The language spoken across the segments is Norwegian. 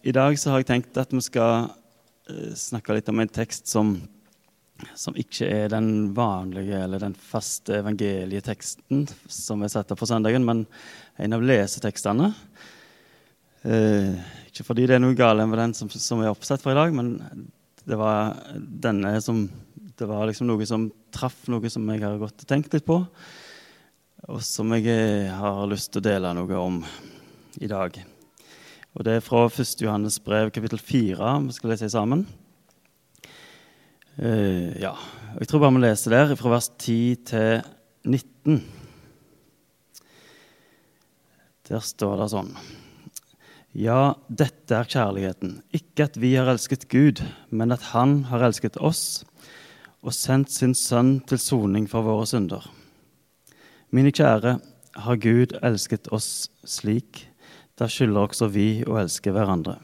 I dag så har jeg tenkt at vi skal eh, snakke litt om en tekst som, som ikke er den vanlige eller den faste evangelieteksten som er satt opp for søndagen, men en av lesetekstene. Eh, ikke fordi det er noe galt med den som, som, er oppsatt for i dag, men det var denne som Det var liksom noe som traff noe som jeg har gått og tenkt litt på, og som jeg eh, har lyst til å dele noe om i dag. Og Det er fra 1. Johannes brev, kapittel 4. Vi skal lese sammen. Uh, ja, Jeg tror bare vi leser der, fra vers 10 til 19. Der står det sånn Ja, dette er kjærligheten. Ikke at vi har elsket Gud, men at Han har elsket oss og sendt sin Sønn til soning for våre synder. Mine kjære, har Gud elsket oss slik? Da skylder også vi å elske hverandre.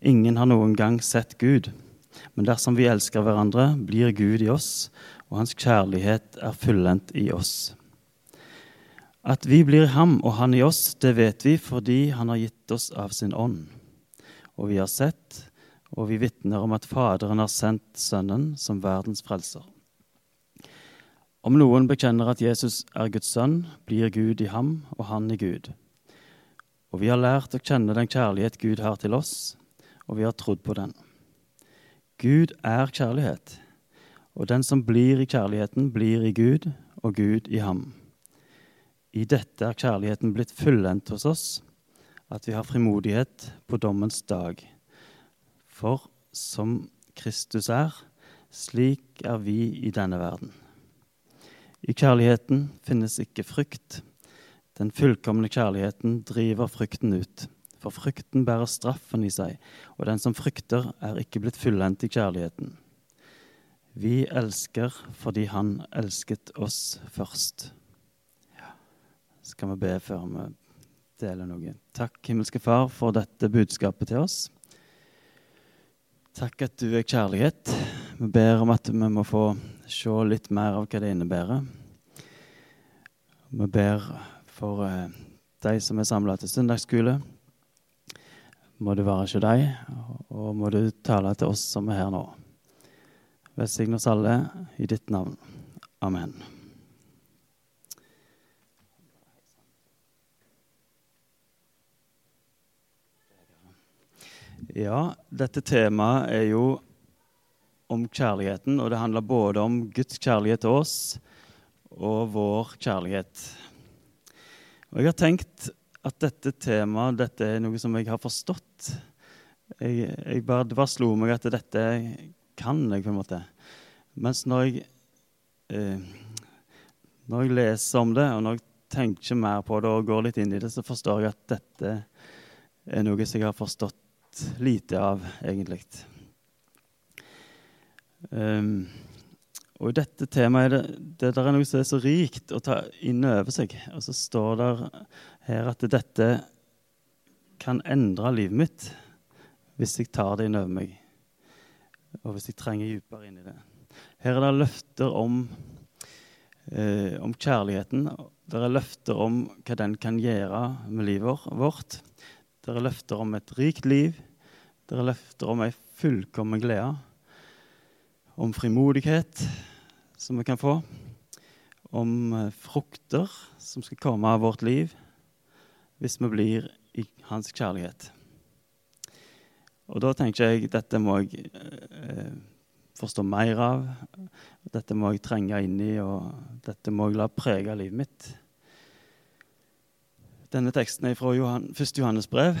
Ingen har noen gang sett Gud, men dersom vi elsker hverandre, blir Gud i oss, og hans kjærlighet er fullendt i oss. At vi blir ham og han i oss, det vet vi fordi han har gitt oss av sin ånd. Og vi har sett, og vi vitner om at Faderen har sendt Sønnen som verdens frelser. Om noen bekjenner at Jesus er Guds sønn, blir Gud i ham og han i Gud. Og vi har lært å kjenne den kjærlighet Gud har til oss, og vi har trodd på den. Gud er kjærlighet, og den som blir i kjærligheten, blir i Gud, og Gud i ham. I dette er kjærligheten blitt fullendt hos oss, at vi har frimodighet på dommens dag. For som Kristus er, slik er vi i denne verden. I kjærligheten finnes ikke frykt, den fullkomne kjærligheten driver frykten ut, for frykten bærer straffen i seg, og den som frykter, er ikke blitt fullendt i kjærligheten. Vi elsker fordi Han elsket oss først. Ja. Skal vi be før vi deler noe? Takk, himmelske Far, for dette budskapet til oss. Takk at du er kjærlighet. Vi ber om at vi må få se litt mer av hva det innebærer. Vi ber for uh, de som er samla til søndagsskole. Må du være hos deg, og må du tale til oss som er her nå. Velsign oss alle i ditt navn. Amen. Ja, dette temaet er jo om kjærligheten, og det handler både om Guds kjærlighet til oss og vår kjærlighet og jeg har tenkt at dette temaet dette er noe som jeg har forstått. Jeg, jeg bare, det bare slo meg at dette kan jeg, på en måte. Mens når jeg, eh, når jeg leser om det, og når jeg tenker mer på det og går litt inn i det, så forstår jeg at dette er noe som jeg har forstått lite av, egentlig. Um, og i dette temaet er det, det er noe som er så rikt å ta inn over seg. Og så står det her at dette kan endre livet mitt hvis jeg tar det inn over meg, og hvis jeg trenger dypere inn i det. Her er det løfter om, eh, om kjærligheten. Det er løfter om hva den kan gjøre med livet vårt. Det er løfter om et rikt liv. Det er løfter om ei fullkommen glede. Om frimodighet som vi kan få, om eh, frukter som skal komme av vårt liv hvis vi blir i hans kjærlighet. Og da tenker jeg dette må jeg eh, forstå mer av. Dette må jeg trenge inn i, og dette må jeg la prege livet mitt. Denne teksten er fra Johan, 1. Johannes brev,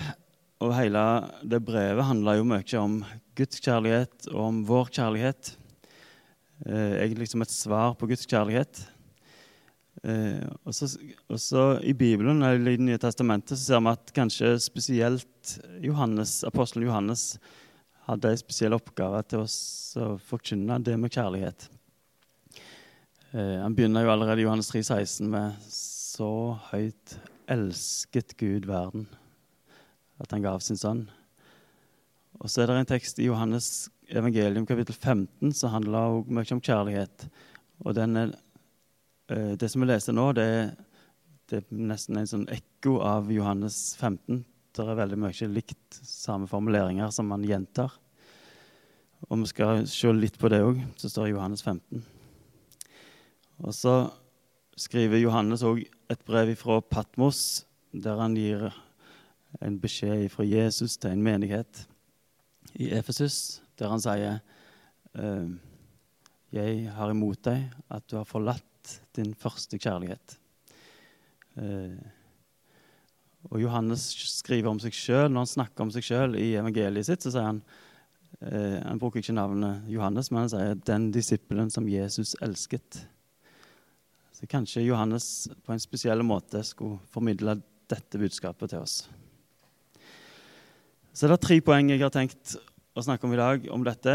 og hele det brevet handler jo mye om Guds kjærlighet og om vår kjærlighet egentlig som et svar på Guds kjærlighet. Eh, og så I Bibelen eller i Det nye testamentet så ser vi at kanskje spesielt Johannes, apostelen Johannes hadde en spesiell oppgave til oss å forkynne det med kjærlighet. Eh, han begynner jo allerede i Johannes 3, 16 med så høyt elsket Gud verden at han gav sin sønn. Og så er det en tekst i Johannes evangelium kapittel 15 så handler også mye om kjærlighet. Og er, det som vi leser nå, det det er, nesten en sånn ekko av Johannes 15. det er veldig mye likt samme formuleringer som man gjentar. Og vi skal se litt på det òg, Så står i Johannes 15. Og så skriver Johannes òg et brev fra Patmos, der han gir en beskjed fra Jesus til en menighet i Efesus, der han sier eh, Jeg har imot deg at du har forlatt din første kjærlighet. Eh, og Johannes skriver om seg sjøl. Når han snakker om seg sjøl i evangeliet sitt, så sier han eh, Han bruker ikke navnet Johannes, men han sier 'den disippelen som Jesus elsket'. Så kanskje Johannes på en spesiell måte skulle formidle dette budskapet til oss. Så det er tre poeng jeg har tenkt å snakke om i dag om dette,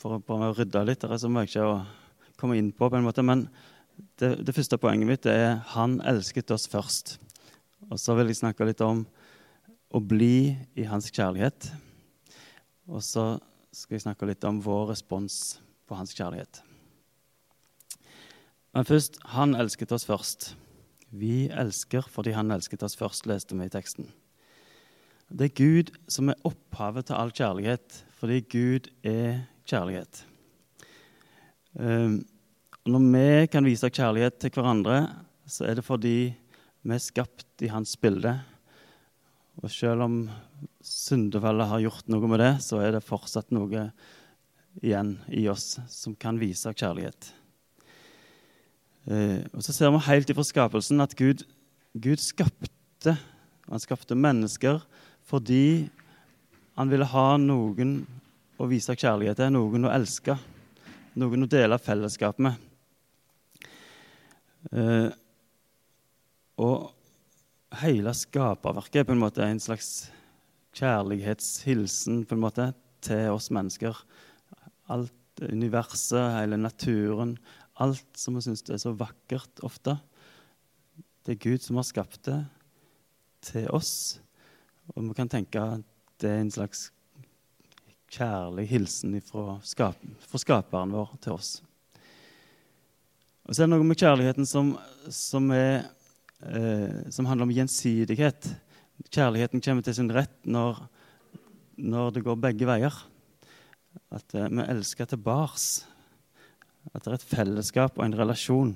for å rydde litt. Det er så mye å komme inn på, på en måte. Men det, det første poenget mitt er 'Han elsket oss først'. Og så vil jeg snakke litt om å bli i hans kjærlighet. Og så skal jeg snakke litt om vår respons på hans kjærlighet. Men først han elsket oss først. Vi elsker fordi han elsket oss først, leste vi i teksten. Det er Gud som er opphavet til all kjærlighet, fordi Gud er kjærlighet. Ehm, når vi kan vise kjærlighet til hverandre, så er det fordi vi er skapt i hans bilde. Og selv om syndefallet har gjort noe med det, så er det fortsatt noe igjen i oss som kan vise kjærlighet. Eh, og så ser vi helt ifra skapelsen at Gud, Gud skapte Han skapte mennesker fordi han ville ha noen å vise kjærlighet til, noen å elske, noen å dele fellesskap med. Eh, og hele skaperverket er på en måte en slags kjærlighetshilsen på en måte til oss mennesker. Alt universet, hele naturen, alt som vi syns er så vakkert ofte. Det er Gud som har skapt det til oss. Og vi kan tenke at det er en slags kjærlig hilsen fra, skap skaperen vår til oss. Og så er det noe med kjærligheten som, som er eh, som handler om gjensidighet. Kjærligheten kommer til sin rett når, når det går begge veier. At eh, vi elsker tilbake. At det er et fellesskap og en relasjon.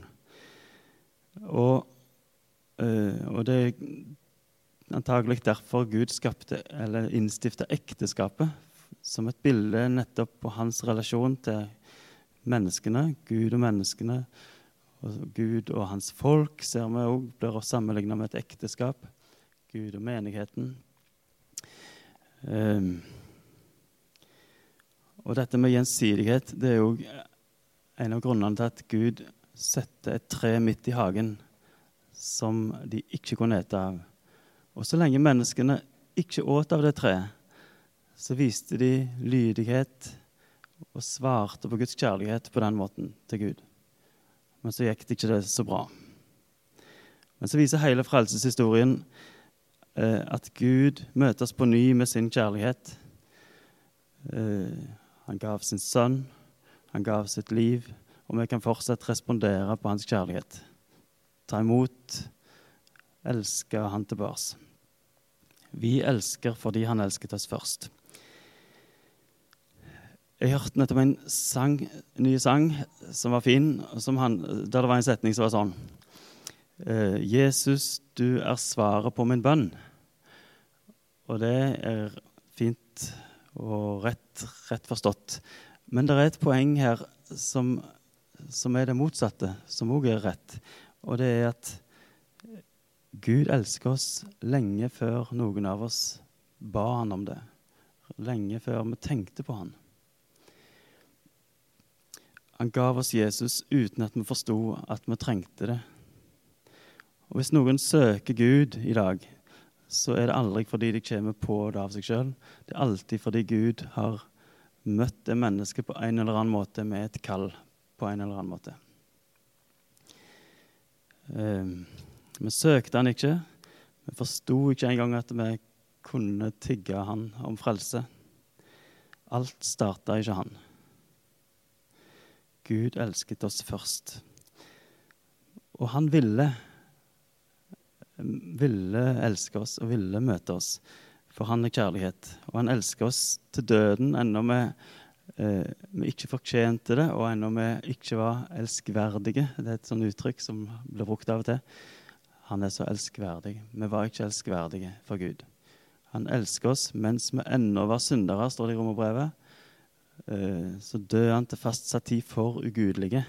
Og, eh, og det antagelig derfor Gud skapte, eller innstifta ekteskapet som et bilde nettopp på hans relasjon til menneskene, Gud og menneskene og Gud og hans folk ser vi òg blir sammenligna med et ekteskap. Gud og menigheten. Um, og dette med gjensidighet det er jo en av grunnene til at Gud setter et tre midt i hagen som de ikke kunne ete av. Og så lenge menneskene ikke åt av det treet, så viste de lydighet og svarte på Guds kjærlighet på den måten til Gud. Men så gikk det ikke det så bra. Men så viser hele frelseshistorien eh, at Gud møter oss på ny med sin kjærlighet. Eh, han gav sin sønn, han gav sitt liv, og vi kan fortsatt respondere på hans kjærlighet. Ta imot, elske han tilbake. Vi elsker fordi han elsket oss først. Jeg hørte nettopp en sang, ny sang som var fin, som han, der det var en setning som var sånn eh, Jesus, du er svaret på min bønn. Og det er fint og rett, rett forstått. Men det er et poeng her som, som er det motsatte, som òg er rett. Og det er at Gud elsker oss lenge før noen av oss ba han om det. Lenge før vi tenkte på han. Han gav oss Jesus uten at vi forsto at vi trengte det. Og Hvis noen søker Gud i dag, så er det aldri fordi de kommer på det av seg sjøl. Det er alltid fordi Gud har møtt det mennesket på en eller annen måte med et kall. på en eller annen måte. Um, vi søkte han ikke. Vi forsto ikke engang at vi kunne tigge han om frelse. Alt starta ikke han. Gud elsket oss først. Og han ville ville elske oss og ville møte oss. For han er kjærlighet. Og han elsker oss til døden ennå vi, eh, vi ikke fortjente det, og ennå vi ikke var elskverdige. Det er et sånt uttrykk som blir brukt av og til. Han er så elskverdig. Vi var ikke elskverdige for Gud. Han elsker oss mens vi ennå var syndere, står det i romerbrevet. Eh, så døde han til fastsatt tid for ugudelige.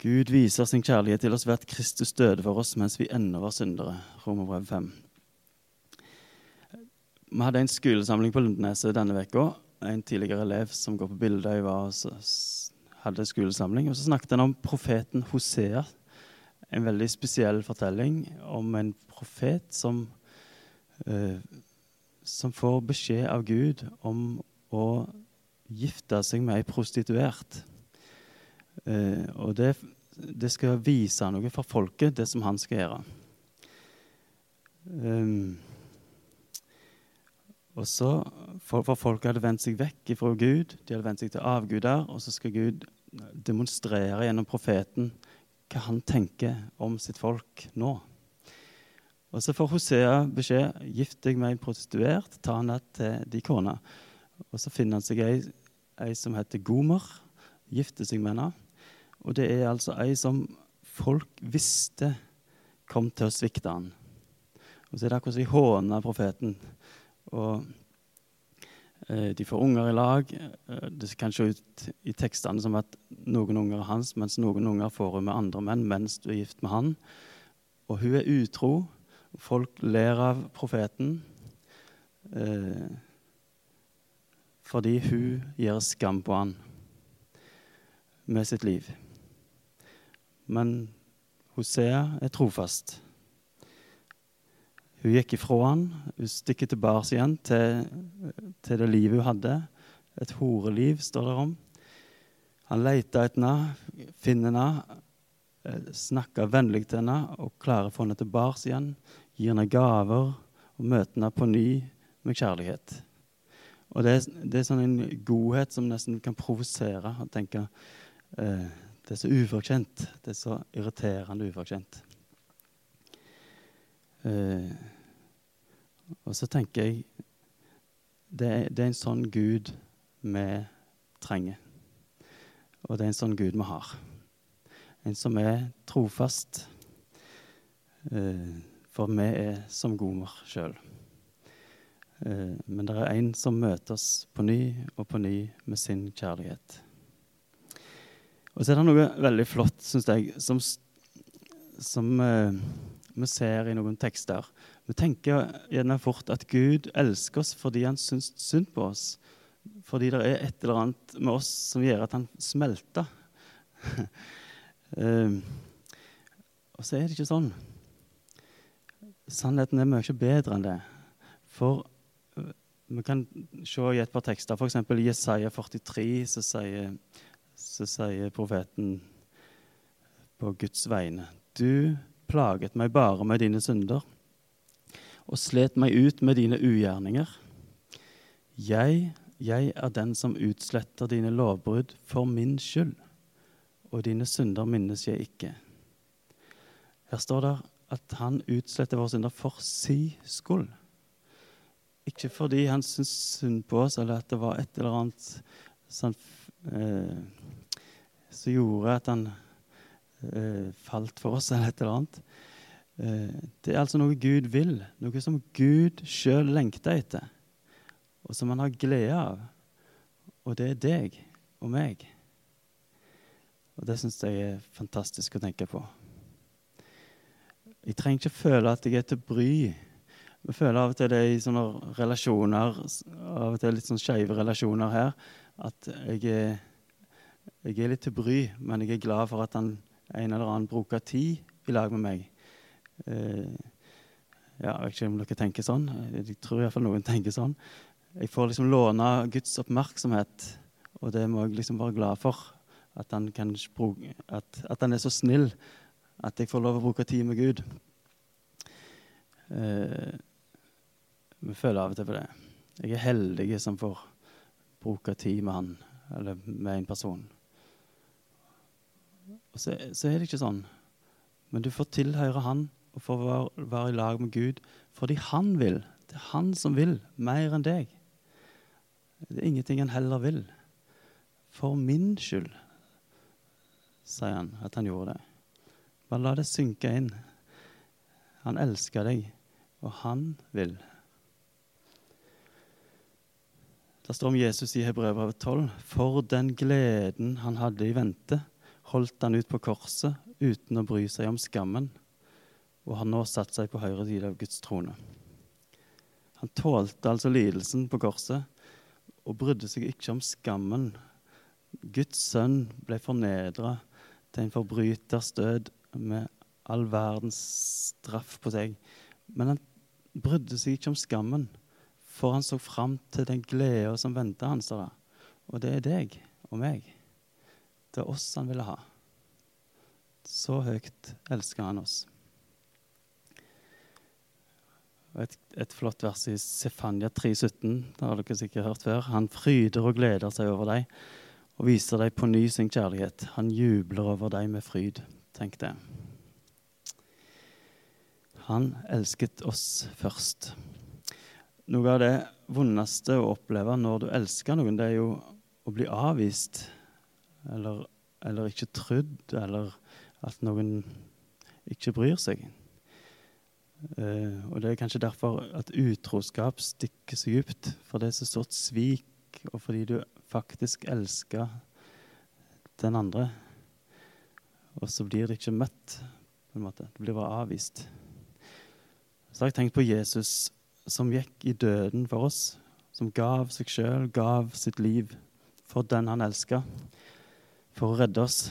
Gud viser sin kjærlighet til oss ved at Kristus døde for oss mens vi ennå var syndere. Romerbrevet 5. Vi hadde en skolesamling på Lundeneset denne uka. En tidligere elev som går på Bildøy, var hadde skolesamling. Og så snakket han om profeten Hosea. En veldig spesiell fortelling om en profet som, eh, som får beskjed av Gud om å gifte seg med ei prostituert. Eh, og det, det, skal vise noe for folket, det som han skal gjøre. Um, og så, for, for Folk hadde vendt seg vekk fra Gud, de hadde vendt seg til avguder. Og så skal Gud demonstrere gjennom profeten hva han tenker om sitt folk nå. Og Så får Hosea beskjed gift deg med en prostituert, ta henne til de kona. Og Så finner han seg ei, ei som heter Gomer, gifter seg med henne. Og det er altså ei som folk visste kom til å svikte han. Og så er det akkurat som de håner profeten. Og de får unger i lag. Eh, det kan se ut i tekstene som at noen unger er hans, mens noen unger får hun med andre menn mens du er gift med han. Og hun er utro. Folk ler av profeten eh, fordi hun gir skam på han med sitt liv. Men Hosea er trofast. Hun gikk ifra han, hun stikker tilbake igjen til, til, det livet hun hadde. Et horeliv, står det om. Han leter etter henne, finner henne, eh, snakker vennlig til henne og klarer å få henne tilbake igjen. Gir henne gaver og møter henne på ny med kjærlighet. Og Det, det er sånn en godhet som nesten kan provosere og tenke eh, det er så ufortjent. Det er så irriterende ufortjent. Eh, og så tenker jeg det er, det er, en sånn Gud vi trenger. Og det er en sånn Gud vi har. En som er trofast. Eh, for vi er som Gomer sjøl. Eh, men det er en som møter oss på ny og på ny med sin kjærlighet. Og så er det noe veldig flott, syns jeg, som, som uh, vi ser i noen tekster. Vi tenker gjerne fort at Gud elsker oss fordi han syns synd på oss. Fordi det er et eller annet med oss som gjør at han smelter. uh, og så er det ikke sånn. Sannheten er mye bedre enn det. For uh, vi kan se i et par tekster, f.eks. i Jesaja 43, så sier så sier profeten på Guds vegne Du plaget meg bare med dine synder og slet meg ut med dine ugjerninger. Jeg, jeg er den som utsletter dine lovbrudd for min skyld, og dine synder minnes jeg ikke. Her står det at han utsletter våre synder for si skyld. Ikke fordi han syntes synd på oss, eller at det var et eller annet som, eh, som gjorde at han falt for oss, eller et eller annet. Eh, det er altså noe Gud vil, noe som Gud sjøl lengter etter, og som han har glede av. Og det er deg og meg. Og det syns jeg er fantastisk å tenke på. Jeg trenger ikke føle at jeg er til bry. Vi føler av og til det i sånne relasjoner, av og til litt sånn skeive relasjoner her, at jeg er jeg er litt til bry, men jeg er glad for at han en eller annen bruker tid i lag med meg. Eh, ja, jeg vet ikke om dere tenker sånn. Jeg tror iallfall noen tenker sånn. Jeg får liksom låne Guds oppmerksomhet, og det må jeg liksom være glad for. At han, kan, at, at han er så snill at jeg får lov å bruke tid med Gud. Eh, vi føler av og til på det. Jeg er heldig som får bruke tid med han, eller med en person. Så, så, er det ikke sånn. Men du får tilhøre Han og får være, være i lag med Gud fordi han vil. Det er han som vil, mer enn deg. Det er ingenting han heller vil. For min skyld, sier han at han gjorde det. Bare la det synke inn. Han elsker deg, og han vil. Det står om Jesus i Hebrevet 12. For den gleden han hadde i vente, holdt han ut på korset uten å bry seg om skammen, og har nå satt seg på høyre side av Guds trone. Han tålte altså lidelsen på korset og brydde seg ikke om skammen. Guds sønn ble fornedra til en forbryters død med all verdens straff på seg. Men han brydde seg ikke om skammen, for han så fram til den gleda som venta hans. Og det er deg og meg. Det er oss han ville ha. Så høyt elsker han oss. Et, et, flott vers i Sefania 3,17. Det har dere sikkert hørt før. Han fryder og gleder seg over deg og viser deg på ny sin kjærlighet. Han jubler over deg med fryd. Tenk det. Han elsket oss først. Noe av det vondeste å oppleve når du elsker noen, det er jo å bli avvist eller, eller ikke trodd, eller at noen ikke bryr seg. Uh, og Det er kanskje derfor at utroskap stikker så dypt. For det er så stort svik, og fordi du faktisk elsker den andre. Og så blir det ikke møtt. på en måte. Du blir bare avvist. Så har jeg tenkt på Jesus som gikk i døden for oss. Som gav seg sjøl, gav sitt liv for den han elska. For å redde oss.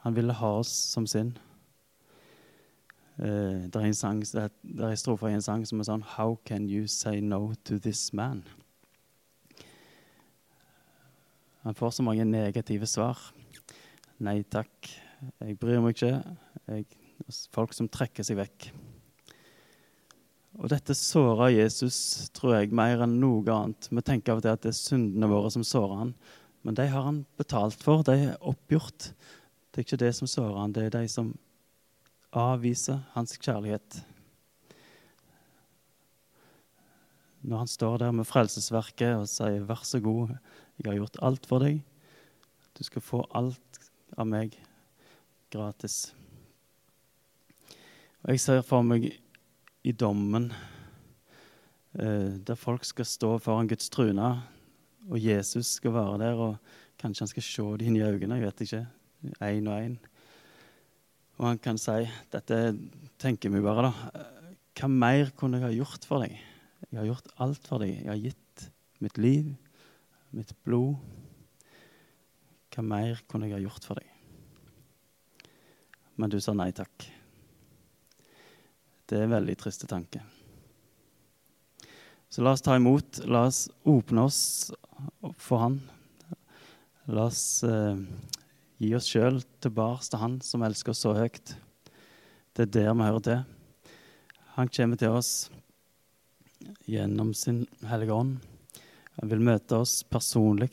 Han ville ha oss som sin. Uh, det er en sang, det er en strofe i en sang som er sånn How can you say no to this man? Han får så mange negative svar. Nei takk, jeg bryr meg ikke. Jeg, folk som trekker seg vekk. Og dette såra Jesus, tror jeg, mer enn noe annet. Vi tenker av og til at det er syndene våre som sårer han. Men de har han betalt for. De er oppgjort. Det er ikke det som sårer han, det er de som avviser hans kjærlighet. Når han står der med Frelsesverket og sier 'Vær så god, jeg har gjort alt for deg', du skal få alt av meg gratis. Og Jeg ser for meg i dommen eh, der folk skal stå foran Guds trune, og Jesus skal være der, og kanskje han skal se de inn i øynene, jeg vet ikke, én og én. Og han kan si Dette tenker vi bare, da. Hva mer kunne jeg ha gjort for deg? Jeg har gjort alt for deg. Jeg har gitt mitt liv, mitt blod. Hva mer kunne jeg ha gjort for deg? Men du sa nei takk. Det er en veldig triste tanke. Så la oss ta imot. La oss åpne oss for Han. La oss eh, gi oss sjøl tilbake til Han som elsker oss så høyt. Det er der vi hører til. Han kommer til oss gjennom sin Hellige Ånd. Han vil møte oss personlig.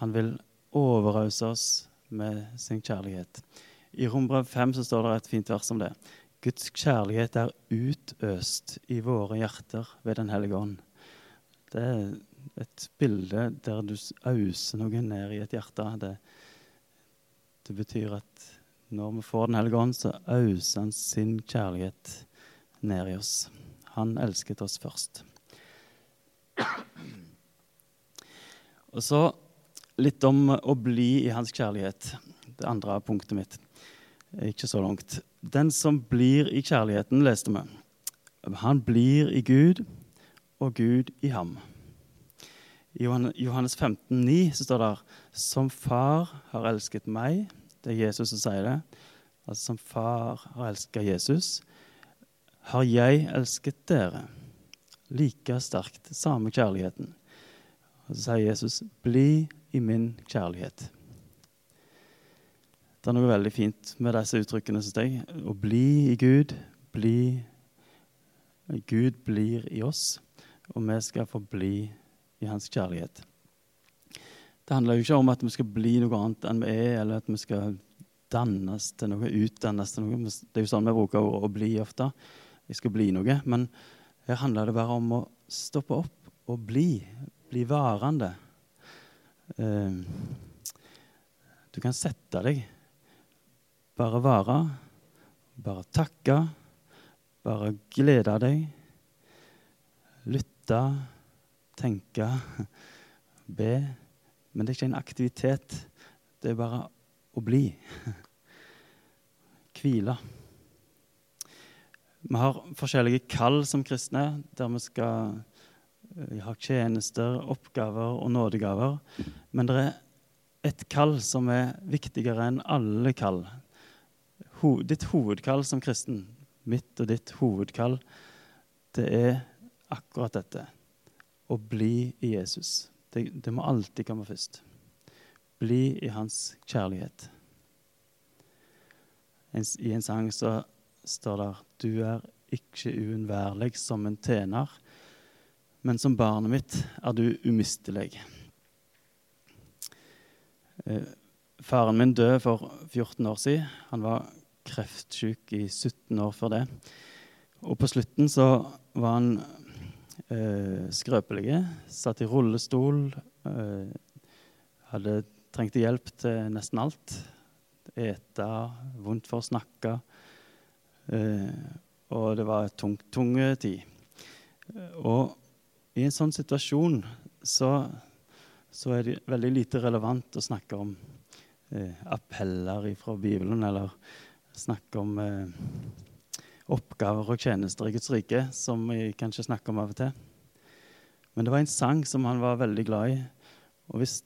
Han vil overøse oss med sin kjærlighet. I Rombrev 5 så står det et fint vers om det. Guds kjærlighet er utøst i våre hjerter ved Den hellige ånd. Det er et bilde der du auser noe ned i et hjerte. Det, det betyr at når vi får Den hellige ånd, så auser han sin kjærlighet ned i oss. Han elsket oss først. Og så litt om å bli i hans kjærlighet. Det andre punktet mitt. Ikke så langt. Den som blir i kjærligheten, leste vi. Han blir i Gud, og Gud i ham. I Johannes 15, 9, står det som far har elsket meg Det er Jesus som sier det. Altså som far har elsket Jesus, har jeg elsket dere. Like sterkt. Samme kjærligheten. Og så sier Jesus, bli i min kjærlighet. Det er noe veldig fint med disse uttrykkene, syns jeg. Å bli i Gud, bli Gud blir i oss, og vi skal få bli i hans kjærlighet. Det handler jo ikke om at vi skal bli noe annet enn vi er, eller at vi skal dannes til noe, utdannes til noe. Det er jo sånn vi bruker ordet 'å bli' ofte. Jeg skal bli noe. Men her handler det bare om å stoppe opp og bli. Bli varende. Eh, du kan sette deg. Bare være. Bare takke. Bare glede deg. Lytte. Tenke. Be. Men det er ikke en aktivitet. Det er bare å bli. Hvile. Vi har forskjellige kall som kristne, der vi skal eh, ha tjenester, oppgaver og nådegaver. Men det er et kall som er viktigere enn alle kall. Ho ditt hovedkall som kristen, mitt og ditt hovedkall, det er akkurat dette. Å bli i Jesus. Det, det må alltid komme først. Bli i hans kjærlighet. I en sang så står det Du er ikke uunnværlig som en tjener, men som barnet mitt er du umistelig. Eh, faren min døde for 14 år siden. Han var kreftsyk i 17 år før det. Og på slutten så var han eh, skrøpelige. Satt i rullestol. Eh, hadde trengte hjelp til nesten alt. Ete, vondt for å snakke. Eh, og det var tung, tunge tid. Og i en sånn situasjon så, så er det veldig lite relevant å snakke om eh, appeller fra Bibelen, eller snakke om eh, oppgaver og tjenester i Guds rike, som vi kanskje snakker om av og til. Men det var en sang som han var veldig glad i. Og hvis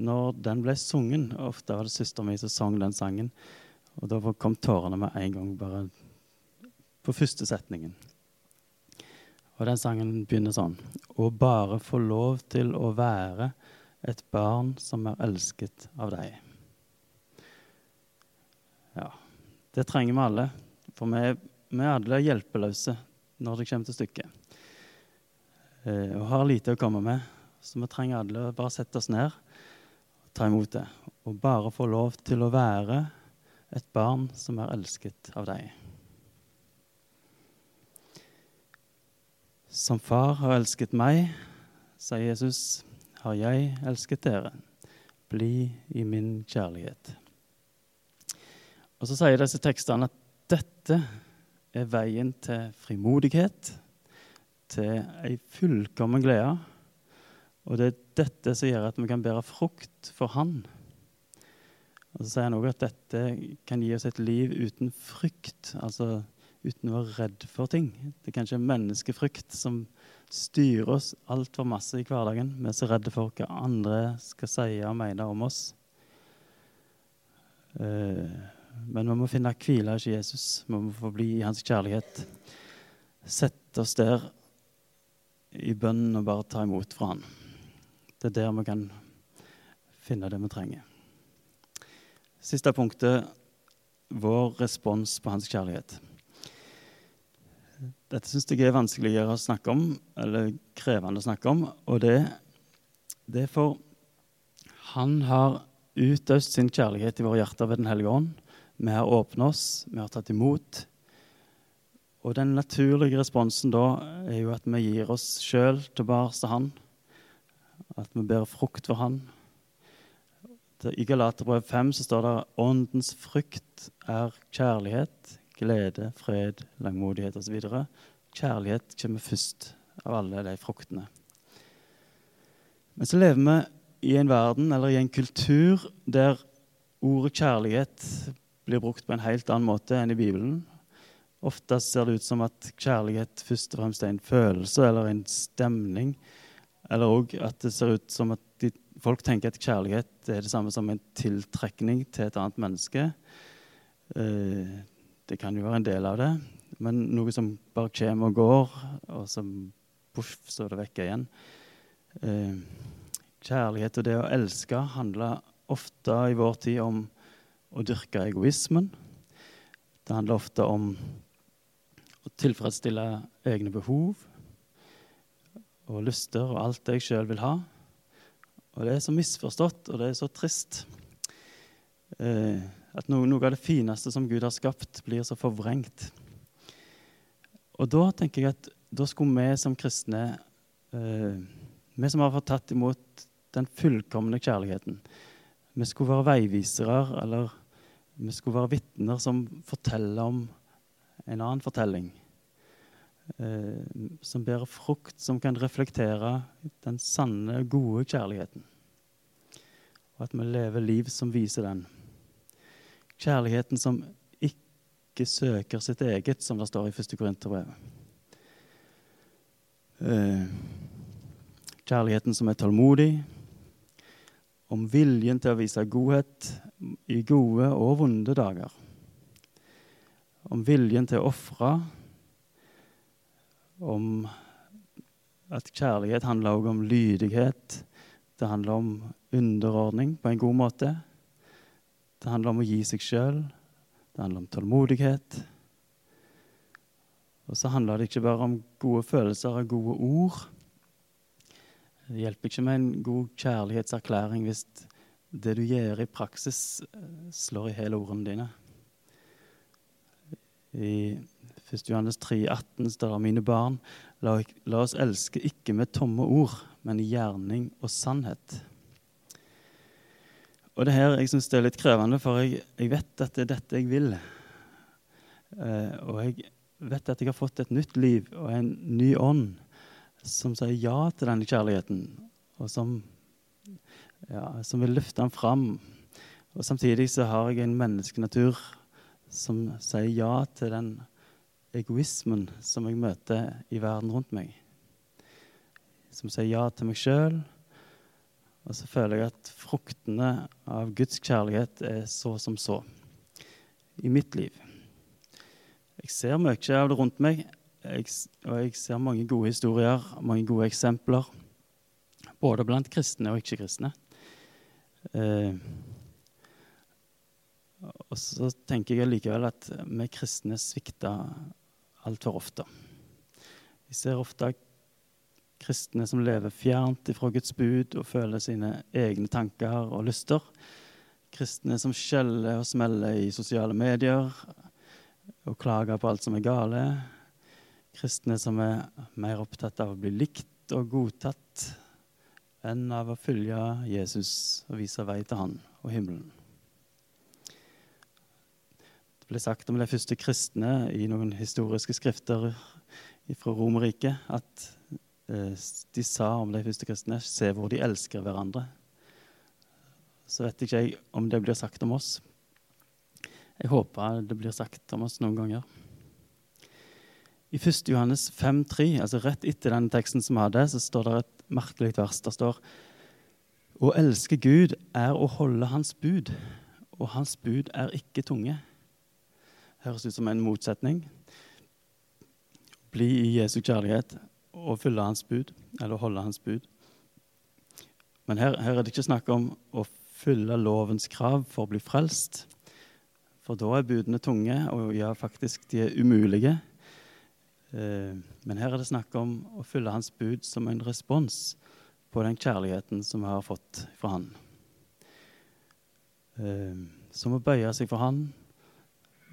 når den ble sungen Ofte var det søsteren min som sang den sangen. Og da kom tårene med en gang, bare på første setningen. Og den sangen begynner sånn Å bare få lov til å være et barn som er elsket av deg. Ja, det trenger vi alle. For vi, vi er alle hjelpeløse når det kommer til stykket. Eh, og har lite å komme med. Så vi trenger alle å bare sette oss ned og ta imot det. Og bare få lov til å være et barn som er elsket av deg. Som far har elsket meg, sier Jesus, har jeg elsket dere. Bli i min kjærlighet. Og så sier disse tekstene at dette er veien til frimodighet, til ei fullkommen glede. Og det er dette som gjør at vi kan bære frukt for Han. Og så sier han òg at dette kan gi oss et liv uten frykt, altså uten å være redd for ting. Det er kanskje menneskefrykt som styrer oss altfor masse i hverdagen. Vi er så redde for hva andre skal si og mene om oss. Eh, men vi må finne hvile hos Jesus. Vi må få bli i hans kjærlighet. Sette oss der i bønnen og bare ta imot fra han. Det er der vi kan finne det vi trenger. Siste punktet vår respons på hans kjærlighet. Dette syns jeg er vanskeligere å snakke om, eller krevende å snakke om. Og det, det er for han har utøst sin kjærlighet i våre hjerter ved Den hellige ånd. Vi har åpnet oss, vi har tatt imot. Og den naturlige responsen da er jo at vi gir oss sjøl tilbake til Han. At vi bærer frukt for Han. I Galaterbrev 5 så står det åndens frukt er kjærlighet, glede, fred, langmodighet osv. Kjærlighet kommer først av alle de fruktene. Men så lever vi i en verden eller i en kultur der ordet kjærlighet blir brukt på en helt annen måte enn i Bibelen. Ofte ser det ut som at kjærlighet først og fremst er en følelse eller en stemning. Eller òg at det ser ut som at de, folk tenker at kjærlighet er det samme som en tiltrekning til et annet menneske. Eh, det kan jo være en del av det, men noe som bare kommer og går, og som poff, så er det vekk igjen. Eh, kjærlighet og det å elske handler ofte i vår tid om å dyrke egoismen. Det handler ofte om å tilfredsstille egne behov og lyster og alt det jeg sjøl vil ha. Og det er så misforstått, og det er så trist. Eh, At noe, noe, av det fineste som Gud har skapt, blir så forvrengt. Og da tenker jeg at da skulle vi som kristne, eh, vi som har fått tatt imot den fullkomne kjærligheten, vi skulle være veivisere, eller vi skulle være vitner som forteller om en annen fortelling. Eh, som bærer frukt, som kan reflektere den sanne, gode kjærligheten. Og at vi lever liv som viser den. Kjærligheten som ikke søker sitt eget, som det står i 1. Korinterbrev. Eh, kjærligheten som er tålmodig, om viljen til å vise godhet i gode og vonde dager. Om viljen til å ofre. Om at kjærlighet handler også om lydighet. Det handler om underordning på en god måte. Det handler om å gi seg sjøl. Det handler om tålmodighet. Og så handler det ikke bare om gode følelser og gode ord. Det hjelper ikke med en god kjærlighetserklæring hvis det du gjør i praksis, slår i hjel ordene dine. I 1. Johannes 3, 18 står det mine barn, la, la oss elske ikke med tomme ord, men i gjerning og sannhet. Og det her jeg syns det er litt krevende, for jeg, jeg, vet at det er dette jeg vil. Eh, og jeg vet at jeg har fått et nytt liv og en ny ånd som sier ja til denne kjærligheten, og som, ja, som vil løfte den fram. Og samtidig så har jeg en menneskenatur som sier ja til den egoismen som jeg møter i verden rundt meg. Som sier ja til meg sjøl og så føler jeg at fruktene av Guds kjærlighet er så som så i mitt liv. Jeg ser mye av det rundt meg, jeg, og jeg ser mange gode historier, mange gode eksempler. Både blant kristne og ikke-kristne. Eh, og så tenker jeg likevel at vi kristne svikter altfor ofte. Vi ser ofte kristne som lever fjernt ifra Guds bud og føler sine egne tanker og lyster. Kristne som skjeller og smeller i sosiale medier og klager på alt som er gale. Kristne som er mer opptatt av å bli likt og godtatt enn av å følge Jesus og vise vei til han og himmelen. Det ble sagt om de første kristne i noen historiske skrifter fra Romerriket at Eh, de sa om de første kristne, se hvor de elsker hverandre. Så vet ikke jeg om det blir sagt om oss. Jeg håper det blir sagt om oss noen ganger. I 1. Johannes 5,3, altså rett etter den teksten som vi hadde, så står det et merkelig vers. Det står Å elske Gud er å holde Hans bud, og Hans bud er ikke tunge. Høres ut som en motsetning. Bli i Jesu kjærlighet og følge hans bud, eller holde hans bud. Men her, her, er det ikke snakk om å fylle lovens krav for å bli frelst. For da er budene tunge, og ja, faktisk, de er umulige. Eh, men her er det snakk om å fylle hans bud som en respons på den kjærligheten som vi har fått fra han. Eh, som å bøye seg for han,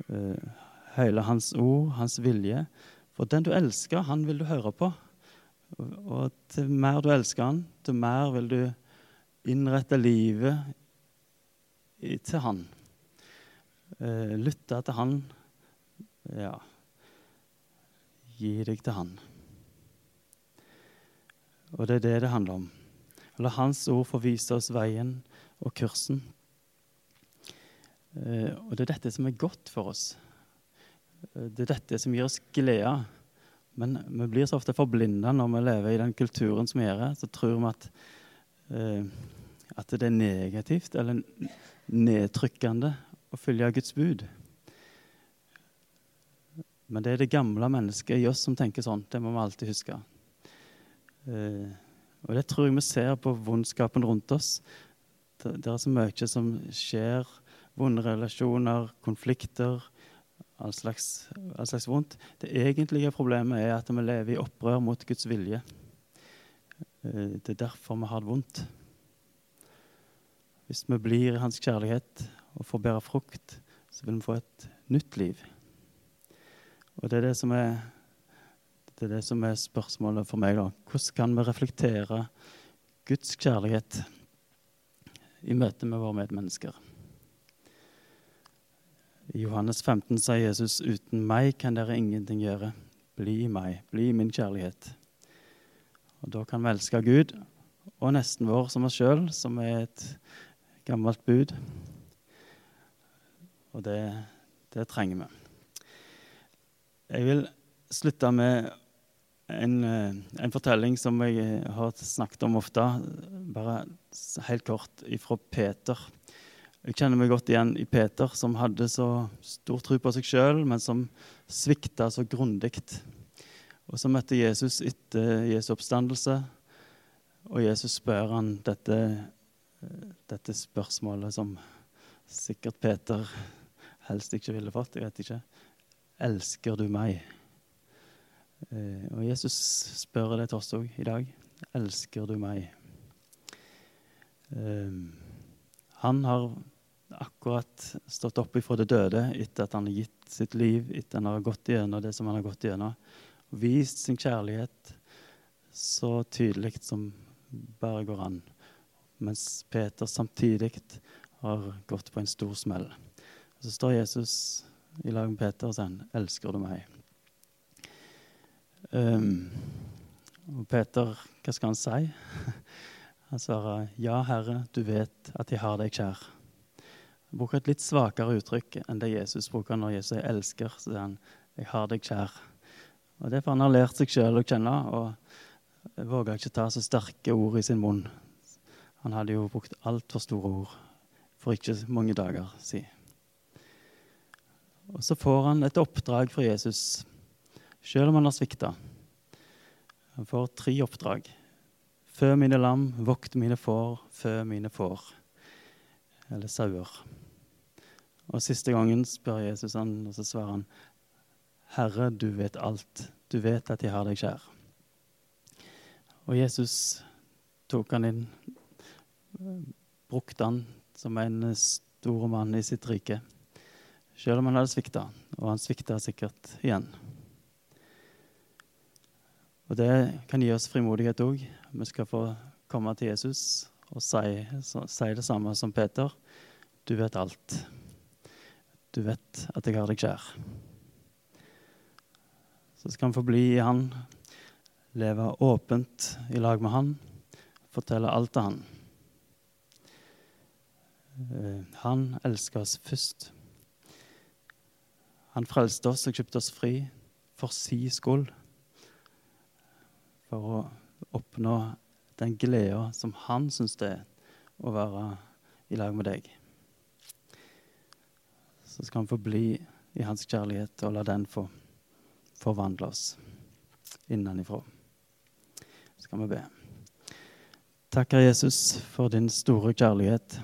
Høyle hele hans ord, hans vilje. For den du elsker, han vil du høre på. Og til mer du elsker han, til mer vil du innrette livet til han. Eh, lytte til han. Ja Gi deg til han. Og det er det det handler om. La Hans ord få vise oss veien og kursen. Eh, og det er dette som er godt for oss. Eh, det er dette som gir oss glede. Men vi blir så ofte forblinda når vi lever i den kulturen som vi gjør. Så tror vi at, eh, at det er negativt eller nedtrykkende å følge Guds bud. Men det er det gamle mennesket i oss som tenker sånn. Det må vi alltid huske. Eh, og det tror jeg vi ser på vondskapen rundt oss. Det er så mye som skjer. Vonde relasjoner, konflikter all slags, all slags vondt. Det egentlige problemet er at vi lever i opprør mot Guds vilje. Eh, det er derfor vi har det vondt. Hvis vi blir i Hans kjærlighet og får bære frukt, så vil vi få et nytt liv. Og det er det som er, det er, det som er spørsmålet for meg. da. Hvordan kan vi reflektere Guds kjærlighet i møte med våre medmennesker? I Johannes 15 sier Jesus, 'Uten meg kan dere ingenting gjøre.' Bli i meg, bli i min kjærlighet. Og Da kan vi elske Gud og nesten vår som oss sjøl, som er et gammelt bud. Og det, det trenger vi. Jeg vil slutte med en, eh, en, fortelling som jeg har snakket om ofte. Bare helt kort ifra Peter. Jeg kjenner meg godt igjen i Peter, som hadde så stor tro på seg sjøl, men som svikta så grundig. Og så møtte Jesus etter Jesu oppstandelse, og Jesus spør han dette, dette spørsmålet som sikkert Peter helst ikke ville fått. Jeg vet ikke. Elsker du meg? Eh, og Jesus spør det til oss òg i dag. Elsker du meg? Eh, han har akkurat stått opp ifra det døde etter at han har gitt sitt liv, etter han har gått gjennom det som han har gått gjennom. Vist sin kjærlighet så tydelig som bare går an. Mens Peter samtidig har gått på en stor smell. Så står Jesus i lag med Peter og sier han, 'Elsker du meg?' Um, og Peter, hva skal han si? Han svarer, 'Ja, Herre, du vet at jeg har deg kjær'. Han bruker et litt svakere uttrykk enn det Jesus bruker når Jesus 'elsker'. Så sier han, 'Jeg har deg kjær'. Og Det er for han har lært seg sjøl å kjenne og våga ikke ta så sterke ord i sin munn. Han hadde jo brukt altfor store ord for ikke mange dager siden. Og så får han et oppdrag fra Jesus, selv om han har svikta. Han får tre oppdrag. Fø mine lam, vokt mine får, fø mine får. Eller sauer. Og Siste gangen spør Jesus han, og så svarer han, Herre, du vet alt. Du vet at jeg har deg kjær. Og Jesus tok han inn, brukte han som en stor mann i sitt rike. Selv om han hadde svikta, og han svikta sikkert igjen. Og Det kan gi oss frimodighet òg. Vi skal få komme til Jesus og si, si, det samme som Peter. Du vet alt. Du vet at jeg har deg kjær. Så skal vi få bli i Han, leve åpent i lag med Han, fortelle alt til Han. Eh, han elsker oss først. Han frelste oss og kjøpte oss fri for si skyld. For å oppnå den gleda som han syns det er å være i lag med deg. Så skal han få bli i hans kjærlighet og la den få forvandle oss innenfra. Så skal vi be. Takker Jesus for din store kjærlighet.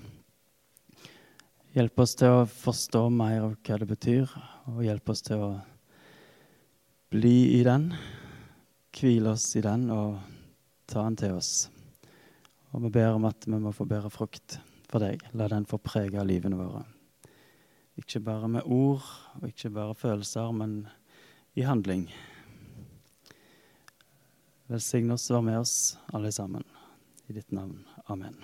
Hjelp oss til å forstå mer av hva det betyr, og hjelp oss til å bli i den, hvile oss i den og ta den til oss. Og vi ber om at vi må få bedre frukt for deg. La den få prege livene våre. Ikke bare med ord og ikke bare følelser, men i handling. Velsign oss, vær med oss alle sammen. I ditt navn. Amen.